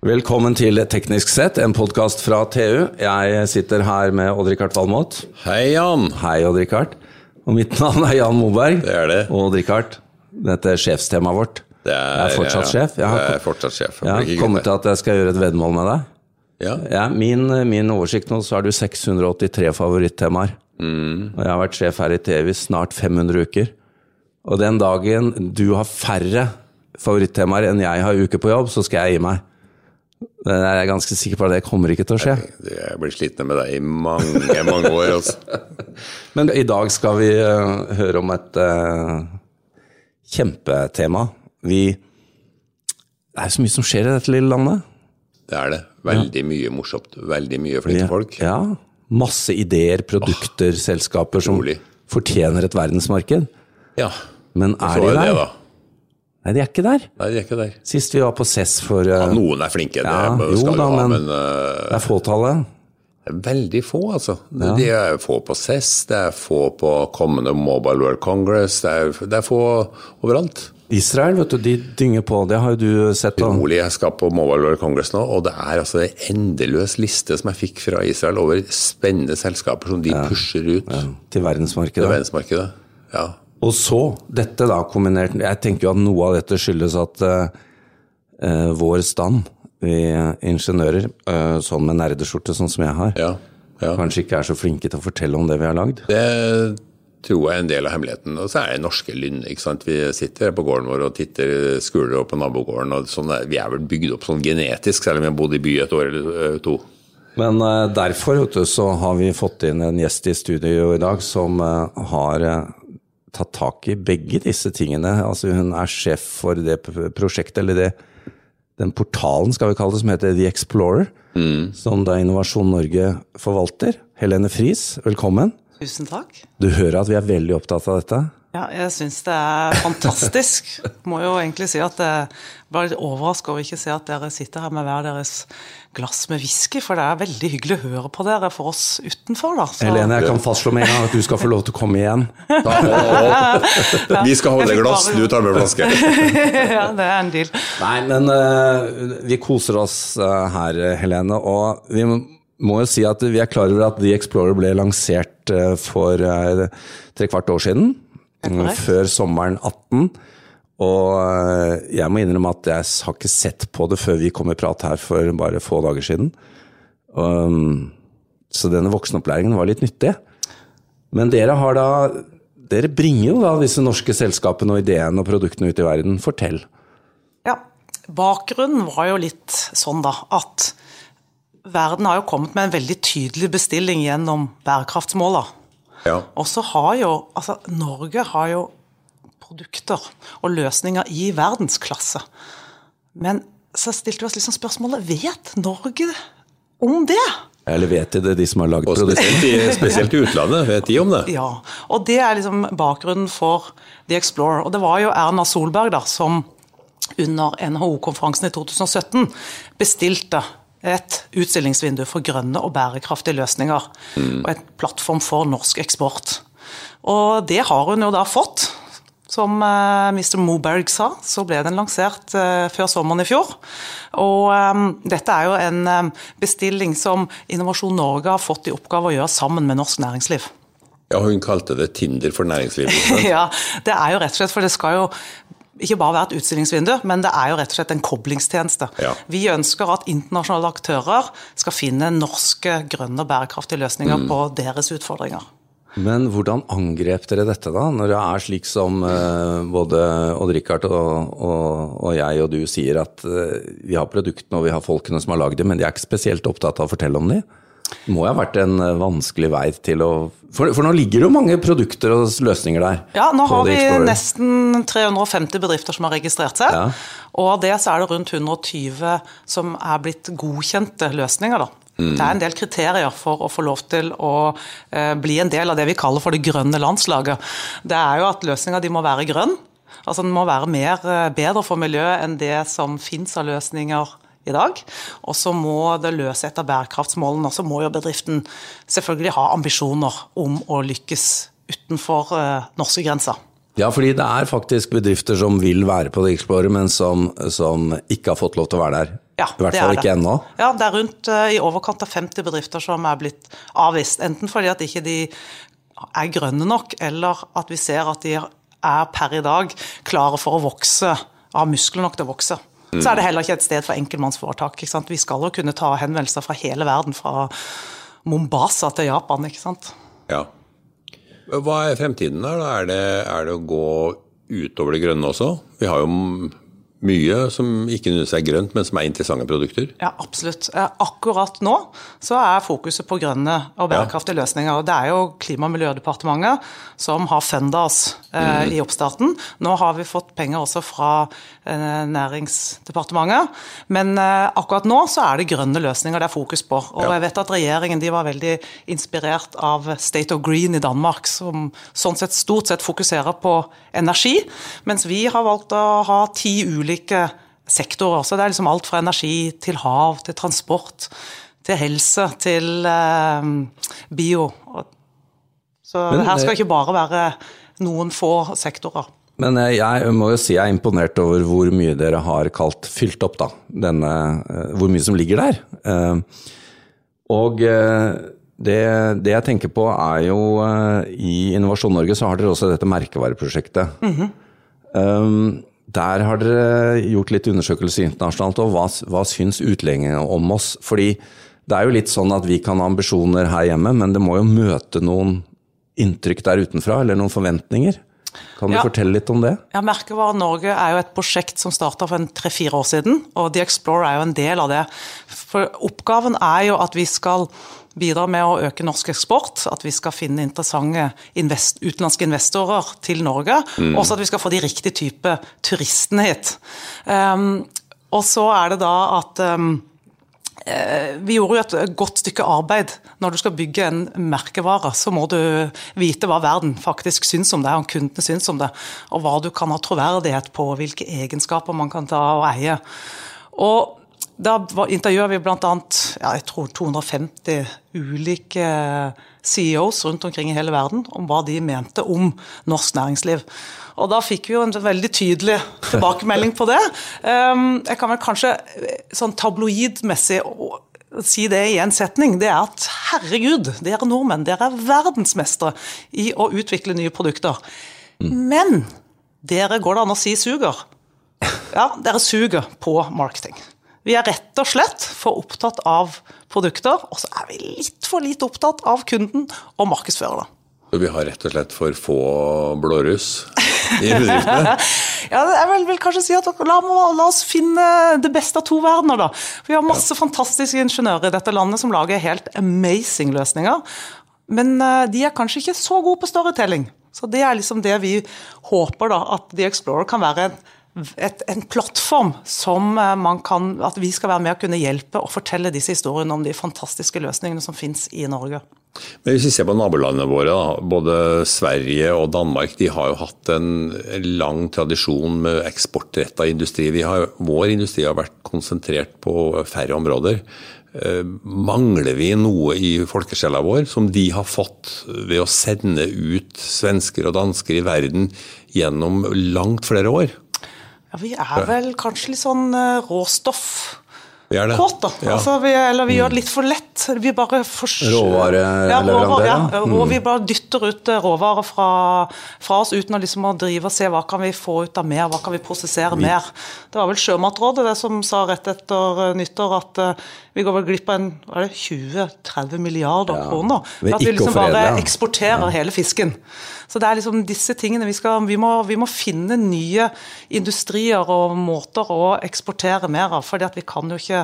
Velkommen til Teknisk sett, en podkast fra TU. Jeg sitter her med Odd-Rikard Valmot. Hei, Jan. Hei, Odd-Rikard. Og mitt navn er Jan Moberg. Det er det. Og Odd-Rikard, dette er sjefstemaet vårt. Det Jeg er fortsatt ja, sjef. Jeg har, Jeg er fortsatt sjef. jeg har kommet til at jeg skal gjøre et veddemål med deg. Ja. Ja, min, min oversikt nå, så har du 683 favorittemaer. Mm. Og jeg har vært sjef her i TV i snart 500 uker. Og den dagen du har færre favorittemaer enn jeg har uker på jobb, så skal jeg gi meg. Men jeg er ganske sikker på at det kommer ikke til å skje. Jeg blir sliten med deg i mange, mange år. Altså. Men i dag skal vi eh, høre om et uh, kjempetema. Vi Det er så mye som skjer i dette lille landet. Det er det. Veldig mye morsomt. Veldig mye flinke folk. Ja. Masse ideer, produkter, selskaper som Utrolig. fortjener et verdensmarked. Ja. Men er de er det, da. Nei, de er ikke der. Nei, de er ikke der. Sist vi var på CESS for uh, Ja, noen er flinke, det Ja, skal jo da, ha, men- men uh, Det er fåtallet. veldig få, altså. De er få på CESS, det er få på kommende Mobile World Congress, det er, det er få overalt. Israel, vet du, de dynger på. Det har jo du sett. da. Rolig, jeg skal på Mobile World Congress nå, og det er altså en endeløs liste som jeg fikk fra Israel over spennende selskaper som de pusher ut Til til verdensmarkedet. verdensmarkedet. Ja. Og så, dette da kombinert Jeg tenker jo at noe av dette skyldes at uh, vår stand, vi ingeniører, uh, sånn med nerdeskjorte sånn som jeg har, Ja, ja. kanskje ikke er så flinke til å fortelle om det vi har lagd. Det tror jeg er en del av hemmeligheten. Og så er det norske lynn. ikke sant? Vi sitter på gården vår og titter skuler opp på nabogården. og sånn, Vi er vel bygd opp sånn genetisk, selv om vi har bodd i by et år eller to. Men derfor du, så har vi fått inn en gjest i studio i dag som har tatt tak i begge disse tingene. Altså Hun er sjef for det prosjektet, eller det, den portalen skal vi kalle det, som heter The Explorer. Som da Innovasjon Norge forvalter. Helene Friis, velkommen. Tusen takk. Du hører at vi er veldig opptatt av dette. Ja, jeg syns det er fantastisk. Må jo egentlig si at jeg var litt overraska over ikke se at dere sitter her med hver deres glass med whisky, for det er veldig hyggelig å høre på dere for oss utenfor, da. Så- Helene, jeg kan fastslå med en gang at du skal få lov til å komme igjen. Vi skal holde glass, bare- du tar med flaske. ja, det er en deal. Nei, men uh, vi koser oss uh, her, Helene. Og vi må jo si at vi er klar over at The Explorer ble lansert eh, for uh, tre kvart år siden. Før sommeren 18. Og eh, jeg må innrømme at jeg har ikke sett på det før vi kom i prat her for bare få dager siden. Um, så denne voksenopplæringen var litt nyttig. Men dere har da Dere bringer jo da disse norske selskapene og ideene og produktene ut i verden. Fortell. Ja, bakgrunnen var jo litt sånn da, at verden har jo kommet med en veldig tydelig bestilling gjennom bærekraftsmåla. Ja. Og så har jo, altså Norge har jo produkter og løsninger i verdensklasse. Men så stilte vi oss liksom spørsmålet, vet Norge om det? Eller vet de det, de som har lagd i, spesielt i utlandet, vet de om det? Ja, og det er liksom bakgrunnen for The Explorer. Og det var jo Erna Solberg da, som under NHO-konferansen i 2017 bestilte et utstillingsvindu for grønne og bærekraftige løsninger. Og en plattform for norsk eksport. Og det har hun jo da fått. Som eh, Mr. Moberg sa, så ble den lansert eh, før sommeren i fjor. Og eh, dette er jo en bestilling som Innovasjon Norge har fått i oppgave å gjøre sammen med norsk næringsliv. Ja, Hun kalte det Tinder for næringslivet. ja, det er jo rett og slett, for det skal jo ikke bare være et utstillingsvindu, men det er jo rett og slett en koblingstjeneste. Ja. Vi ønsker at internasjonale aktører skal finne norske grønne og bærekraftige løsninger på deres utfordringer. Men hvordan angrep dere dette, da? Når det er slik som eh, både Odd-Rikard og, og, og jeg og du sier at eh, vi har produktene og vi har folkene som har lagd dem, men de er ikke spesielt opptatt av å fortelle om dem? Det må jo ha vært en eh, vanskelig vei til å For, for nå ligger det jo mange produkter og løsninger der. Ja, nå har vi nesten 350 bedrifter som har registrert seg. Ja. Og av det så er det rundt 120 som er blitt godkjente løsninger. da. Mm. Det er en del kriterier for å få lov til å eh, bli en del av det vi kaller for det grønne landslaget. Det er jo at løsninga må være grønn. Altså Den må være mer, eh, bedre for miljøet enn det som fins av løsninger i dag. Og så må det løse et av bærekraftsmålene. Og så må jo bedriften selvfølgelig ha ambisjoner om å lykkes utenfor eh, norske grenser. Ja, fordi det er faktisk bedrifter som vil være på The Explorer, men som, som ikke har fått lov til å være der Ja, I hvert fall ikke ennå. Ja, det er rundt eh, i overkant av 50 bedrifter som er blitt avvist. Enten fordi at ikke de er grønne nok, eller at vi ser at de er per i dag klare for å vokse, har muskler nok til å vokse. Så er det heller ikke et sted for enkeltmannsforetak. Vi skal jo kunne ta henvendelser fra hele verden, fra Mombasa til Japan. ikke sant? Ja. Hva er fremtiden da? Er det, er det å gå utover det grønne også? Vi har jo mye som ikke nødvendigvis er grønt, men som er interessante produkter. Ja, absolutt. Akkurat nå så er fokuset på grønne og bærekraftige løsninger. og Det er jo Klima- og miljødepartementet som har funda oss eh, i oppstarten. Nå har vi fått penger også fra eh, Næringsdepartementet. Men eh, akkurat nå så er det grønne løsninger det er fokus på. Og Ja. jeg vet at regjeringen de var veldig inspirert av State of Green i Danmark, som sånn sett stort sett fokuserer på energi, mens vi har valgt å ha ti ulike sektorer. Så det er liksom alt fra energi til hav, til transport, til helse, til eh, bio. Så det her skal det- ikke bare være noen få sektorer. Men eh, jeg må jo si jeg er imponert over hvor mye dere har kalt fylt opp, da. Denne, eh, hvor mye som ligger der. Eh, Og eh, det, det jeg tenker på er jo eh, I Innovasjon Norge så har dere også dette merkevareprosjektet. Um, Der har dere gjort litt undersøkelser internasjonalt, og hva, hva syns utlendingene om oss? Fordi det er jo litt sånn at vi kan ha ambisjoner her hjemme, men det må jo møte noen inntrykk der utenfra, eller noen forventninger. Kan du Ja. fortelle litt om det? Ja, Merkevare Norge er jo et prosjekt som starta for en tre-fire år siden, og The Explorer er jo en del av det. For Oppgaven er jo at vi skal bidra med å øke norsk eksport, at vi skal finne interessante invest utenlandske investorer til Norge, og også at vi skal få de riktige type turistene hit. Um, og så er det da at um, Vi gjorde jo et godt stykke arbeid. Når du skal bygge en merkevare, så må du vite hva verden faktisk syns om det, og kundene syns om det. Og hva du kan ha troverdighet på, hvilke egenskaper man kan ta og eie. Og da intervjuer vi bl.a. Ja, jeg tror 250 ulike CEOs rundt omkring i hele verden om hva de mente om norsk næringsliv. Og da fikk vi jo en veldig tydelig tilbakemelding på det. Um, Jeg kan vel kanskje sånn tabloidmessig si det i en setning. Det er at herregud, dere nordmenn, dere er verdensmestere i å utvikle nye produkter. Men dere går det an å si suger. Ja, dere suger på marketing. Vi er rett og slett for opptatt av produkter, og så er vi litt for lite opptatt av kunden og markedsførerne. Vi har rett og slett for få blåruss i bedriftene. Ja, jeg vil, vil kanskje si at la, la oss finne det beste av to verdener, da. Vi har masse fantastiske ingeniører i dette landet som lager helt amazing løsninger. Men eh, de er kanskje ikke så gode på storytelling. Så det er liksom det vi håper, da. At The Explorer kan være en, et, en plattform som eh, man kan At vi skal være med å kunne hjelpe og fortelle disse historiene om de fantastiske løsningene som finnes i Norge. Men hvis vi ser på nabolandene våre, da, både Sverige og Danmark, de har jo hatt en lang tradisjon med eksportretta industri. Har, vår industri har vært konsentrert på færre områder. Eh, Mangler vi noe i folkesjela vår som de har fått ved å sende ut svensker og dansker i verden gjennom langt flere år? Ja, Vi er vel kanskje litt sånn eh, råstoff... Vi er det. Kåt, da. Ja. Altså, vi, eller vi gjør det litt for lett. Vi bare for... Råvareleverandører? ja, ja. Mm. Og vi bare dytter ut eh, råvarer fra, fra oss uten å liksom drive og se hva kan vi få ut av mer, hva kan vi prosessere mer. Det var vel Sjømatrådet det som sa rett etter eh, nyttår at uh, vi går vel glipp av en, hva er det, 20-30 milliarder kroner. ved at vi liksom bare eksporterer hele fisken. Så det er liksom disse tingene vi skal Vi må, vi må finne nye industrier og måter å eksportere mer av, fordi at vi kan jo ikke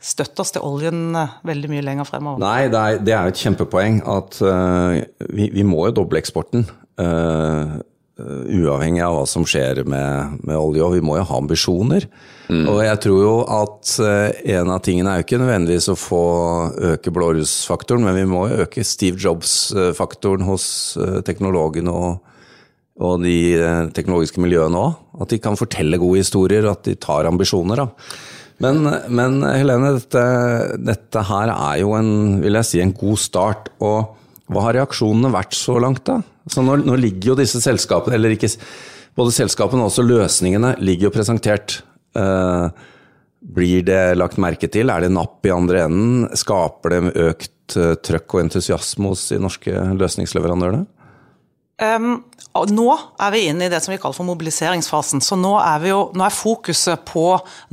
støtte oss til oljen eh, veldig mye lenger fremover. Nei, det er, det er et kjempepoeng at uh, vi, vi må jo doble eksporten. Uh, uavhengig av hva som skjer med, med olje, og vi må jo ha ambisjoner. Og jeg tror jo at en av tingene er jo ikke nødvendigvis å få øke blårussfaktoren, men vi må jo øke Steve Jobs-faktoren hos teknologene og, og de teknologiske miljøene òg. At de kan fortelle gode historier, at de tar ambisjoner. da. Men, men Helene, dette, dette her er jo en, vil jeg si, en god start. Og hva har reaksjonene vært så langt, da? Så nå, nå ligger jo disse selskapene, eller ikke både selskapene og også løsningene, ligger jo presentert. Eh, Blir det lagt merke til? Er det napp i andre enden? Skaper det økt eh, trøkk og entusiasme hos de norske løsningsleverandørene? Um, nå er vi inne i det som vi kaller for mobiliseringsfasen. Så nå er, jo, nå er, fokuset på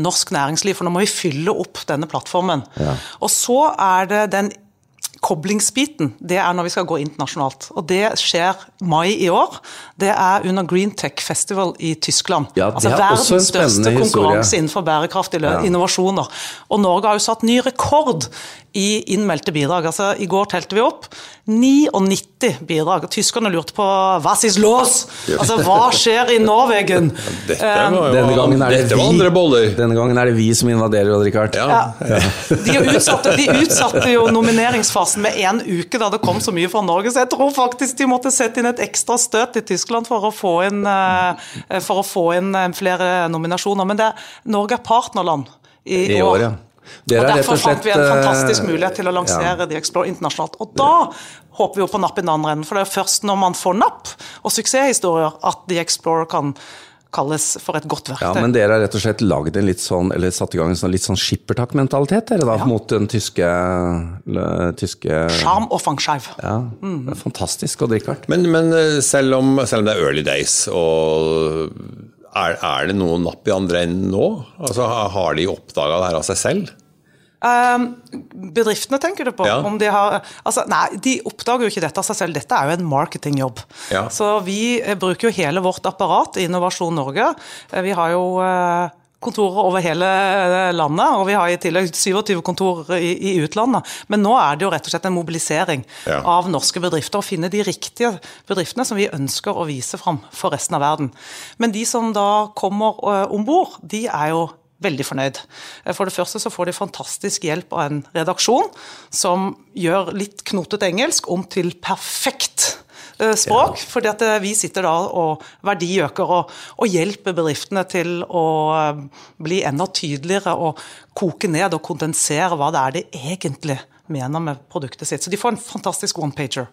norsk næringsliv, for nå må vi fylle opp denne plattformen. Ja. Og så er det den koblingsbiten, det er når vi skal gå internasjonalt. Og det skjer mai i år. Det er under Green Tech Festival i Tyskland. Ja, altså verdens største konkurranse innenfor bærekraftige ja. innovasjoner. Og Norge har jo satt ny rekord i innmeldte bidrag. Altså, I går telte vi opp 99 bidrag. Tyskerne lurte på hva is los?' Altså, hva skjer i Norwegen? Dette var, jo, denne gangen er det dette var andre boller. Denne gangen er det vi som invaderer, Odd Rikard. Ja. Ja. De, utsatte, de, utsatte, jo nomineringsfasen med én uke da det kom så mye fra Norge, så jeg tror faktisk de måtte sette inn et ekstra støt i Tyskland for å få inn, eh, for å få inn eh, flere nominasjoner. Men det, Norge er partnerland i, I år. Ja. og Derfor fant vi en fantastisk eh, mulighet til å lansere ja. The Explore internasjonalt. Og da håper vi jo på napp i den andre enden, for det er først når man får napp og suksesshistorier at The Explorer kan kalles for et godt verktøy. Ja, Men dere har rett og slett laget en litt sånn, eller satt i gang en sånn, litt sånn skippertak-mentalitet dere da, ja. mot den tyske, tyske Charm og fangskeiv. Ja, mm. det er fantastisk, Og Rikard. Men, men selv, om, selv, om, det er early days, og er, er det noe napp i andre enden nå? Altså, Har de oppdaga det her av seg selv? Um, bedriftene, tenker du på? Ja. Om de har altså, Nei, de oppdager jo ikke dette av seg selv. Dette er jo en marketingjobb. Ja. Så vi eh, bruker jo hele vårt apparat i Innovasjon Norge. Eh, vi har jo uh, kontorer over hele landet, og vi har i tillegg 27 kontorer i, i, utlandet. Men nå er det jo rett og slett en mobilisering ja. av norske bedrifter. Å finne de riktige bedriftene som vi ønsker å vise fram for resten av verden. Men de som da kommer om bord, de er jo veldig fornøyd. Eh, for det første så får de fantastisk hjelp av en redaksjon som gjør litt knotete engelsk om til perfekt eh, språk. Ja. fordi at eh, vi sitter da og verdiøker og, og, hjelper bedriftene til å bli enda tydeligere og koke ned og kondensere hva det er de egentlig mener med produktet sitt. Så de får en fantastisk one-pager.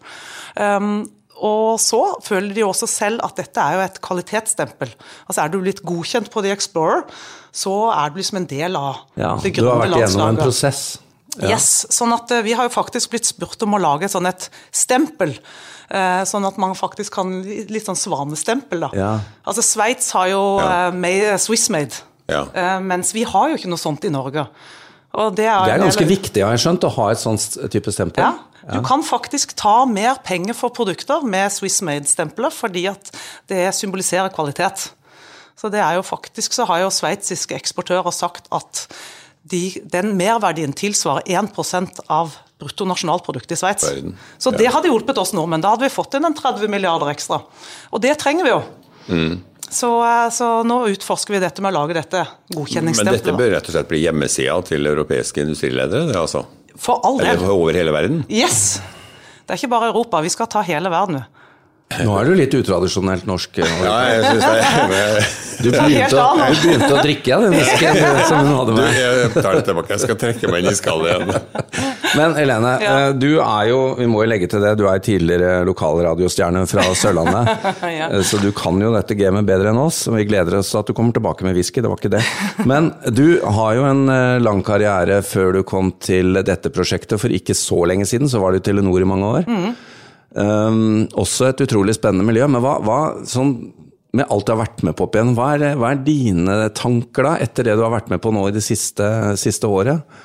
Um, og så føler de også selv at dette er jo et kvalitetsstempel. Altså Er du blitt godkjent på The Explorer, så er du liksom en del av ja, det grønne landslaget. Du har vært gjennom en prosess. Ja. Yes, sånn at eh, Vi har jo faktisk blitt spurt om å lage sånn et stempel. Eh, sånn at man faktisk kan Litt sånn svanestempel, da. Ja. Altså Sveits har jo ja. uh, Swissmade, ja. mens vi har jo ikke noe sånt i Norge. Det er, det er, ganske viktig, har jeg skjønt, å ha et sånt type stempel. Ja, du kan faktisk ta mer penger for produkter med Swiss Made-stempelet, fordi at det symboliserer kvalitet. Så det er jo faktisk så har jo sveitsiske eksportører sagt at de, den merverdien tilsvarer 1% av bruttonasjonalproduktet i Sveits. Så det hadde hjulpet oss nordmenn. Da hadde vi fått inn en 30 milliarder ekstra. Og det trenger vi jo. Mm. Så, eh, så, nå utforsker vi dette med å lage dette godkjenningsstempelet. Men dette bør rett og slett bli hjemmesida til europeiske industriledere? det altså? For all del. Eller over hele verden? Yes! Det er ikke bare Europa, vi skal ta hele verden. Nå er du litt utradisjonelt norsk. Ja, jeg synes det. Du begynte, å, du begynte å drikke av den whiskyen som hun hadde med. Du, jeg tar det tilbake, jeg skal trekke meg inn i skallet igjen. Men Helene, ja. Eh, du er jo, vi må jo legge til det, du er tidligere lokalradiostjerne fra Sørlandet. ja. Eh, så du kan jo dette gamet bedre enn oss. og Vi gleder oss til at du kommer tilbake med whisky, det var ikke det. Men du har jo en eh, lang karriere før du kom til dette prosjektet. For ikke så lenge siden så var du i Telenor i mange år. Mm. Um, også et utrolig spennende miljø. Men hva, hva sånn, med alt du har vært med på opp igjen, hva er, hva er, dine tanker da, etter det du har vært med på nå i det siste, siste året?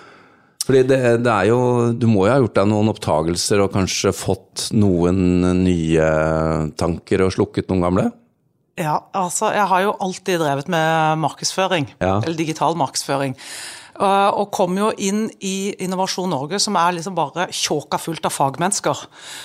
Fordi det, det, er jo Du må jo ha gjort deg noen opptagelser og kanskje fått noen nye tanker og slukket noen gamle? Ja, altså jeg har jo alltid drevet med markedsføring. Ja. Eller digital markedsføring. Eh, og kom jo inn i Innovasjon Norge, som er liksom bare tjåka fullt av fagmennesker.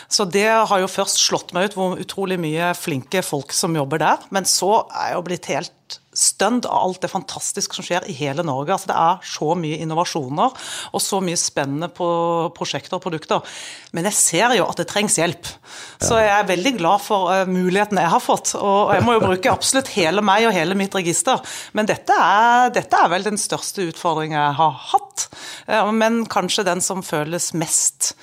Så det har jo først slått meg ut hvor utrolig mye flinke folk som jobber der. Men så er jeg jo blitt helt stønd av alt det fantastiske som skjer i hele Norge. Altså, det er så mye innovasjoner og så mye spennende på prosjekter og produkter. Men jeg ser jo at det trengs hjelp. Så jeg er veldig glad for uh, muligheten jeg har fått. Og jeg må jo bruke absolutt hele meg og hele mitt register. Men dette er, dette er vel den største utfordringen jeg har hatt. Uh, men kanskje den som føles mest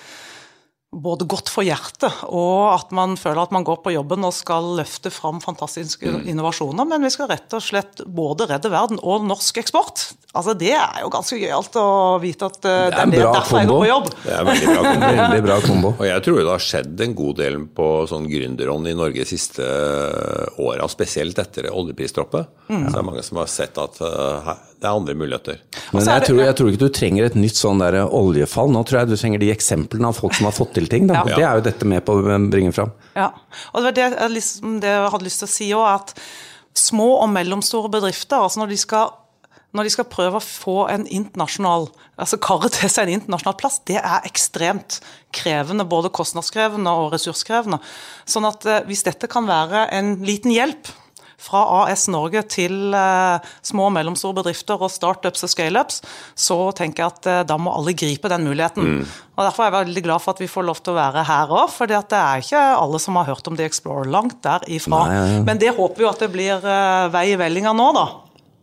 både godt for hjertet, og at man føler at man går på jobben og skal løfte fram fantastiske Mm. innovasjoner. Men vi skal rett og slett både redde verden og norsk eksport. Altså Det er jo ganske gøyalt å vite at eh, det er det er, derfor jeg går på jobb. Det er veldig bra. kombo. Veldig bra kombo. Og jeg tror det har skjedd en god del på sånn gründerånd i Norge de siste åra, spesielt etter oljeprisdroppet. Mm. Så det er mange som har sett at uh, det er andre muligheter. Men jeg det- tror, jeg tror ikke du trenger et nytt sånn der oljefall. Nå tror jeg du trenger de eksemplene av folk som har fått til ting. Da. Ja. Det er jo dette med på å bringe fram. Ja, og det var det, jeg liksom, det jeg hadde lyst til å si òg, at små og mellomstore bedrifter, altså når de skal når de skal prøve å få en internasjonal, altså karre til seg en internasjonal plass, det er ekstremt krevende, både kostnadskrevende og ressurskrevende. Sånn at eh, hvis dette kan være en liten hjelp fra AS Norge til eh, små og mellomstore bedrifter og startups og scaleups, så tenker jeg at eh, da må alle gripe den muligheten. Og Derfor er jeg veldig glad for at vi får lov til å være her òg, for det er ikke alle som har hørt om The Explorer langt derifra. Nei, ja, ja. Men det håper vi at det blir eh, vei i vellinga nå, da.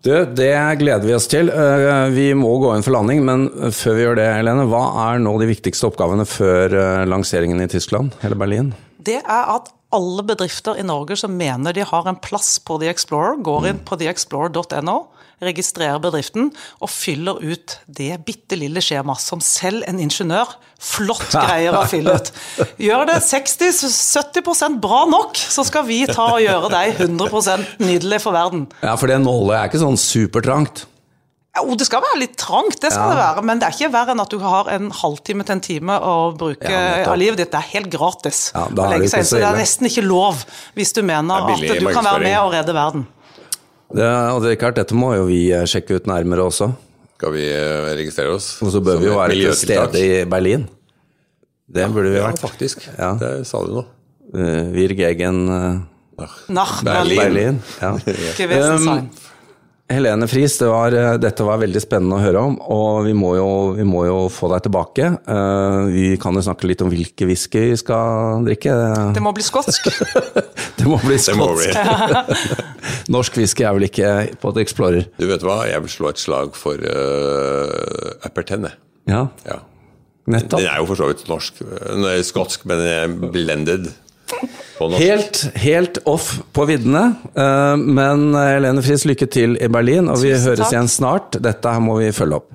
Du, det gleder vi oss til. Vi må gå inn for landing, men før vi gjør det, Helene, hva er nå de viktigste oppgavene før lanseringen i Tyskland eller Berlin? Det er at alle bedrifter i Norge som mener de har en plass på The Explorer, går inn på theexplorer.no, registrerer bedriften og fyller ut det bitte lille skjemaet som selv en ingeniør flott greier å fylle ut. Gjør det 60-70% bra nok, så skal vi ta og gjøre deg 100% nydelig for verden. Ja, for det nålet er ikke sånn supertrangt. Jo, det skal være litt trangt, det skal Ja. det være, men det er ikke verre enn at du har en halvtime til en time å bruke Ja, av livet ditt. Det er helt gratis. Ja, da å er legge det seg inn, så det er nesten ikke lov hvis du mener er at du kan være med og redde verden. Det, og det er klart, dette må jo vi eh, sjekke ut nærmere også. Skal vi eh, registrere oss? Og så bør vi jo være til stede i Berlin. Det burde vi Ja, vært. faktisk. Ja. Det sa du nå. Uh, Virg gegen uh, Nach Berlin. Berlin. Berlin. Ja. Helene Friis, det var, eh, dette var veldig spennende å høre om, og vi må jo, vi må jo få deg tilbake. Uh, vi kan jo snakke litt om hvilke whisky vi skal drikke. Det må bli skotsk. Det må bli skotsk. bli. Norsk whisky er vel ikke på et Explorer. Du vet hva, jeg vil slå et slag for uh, Appertenne. Ja, Ja. nettopp. Den er jo for så vidt norsk, er skotsk, men er blended. Helt, helt off på viddene. Eh, Men Helene Friis, lykke til i Berlin, og vi Tusen høres takk. igjen snart. Dette her må vi følge opp.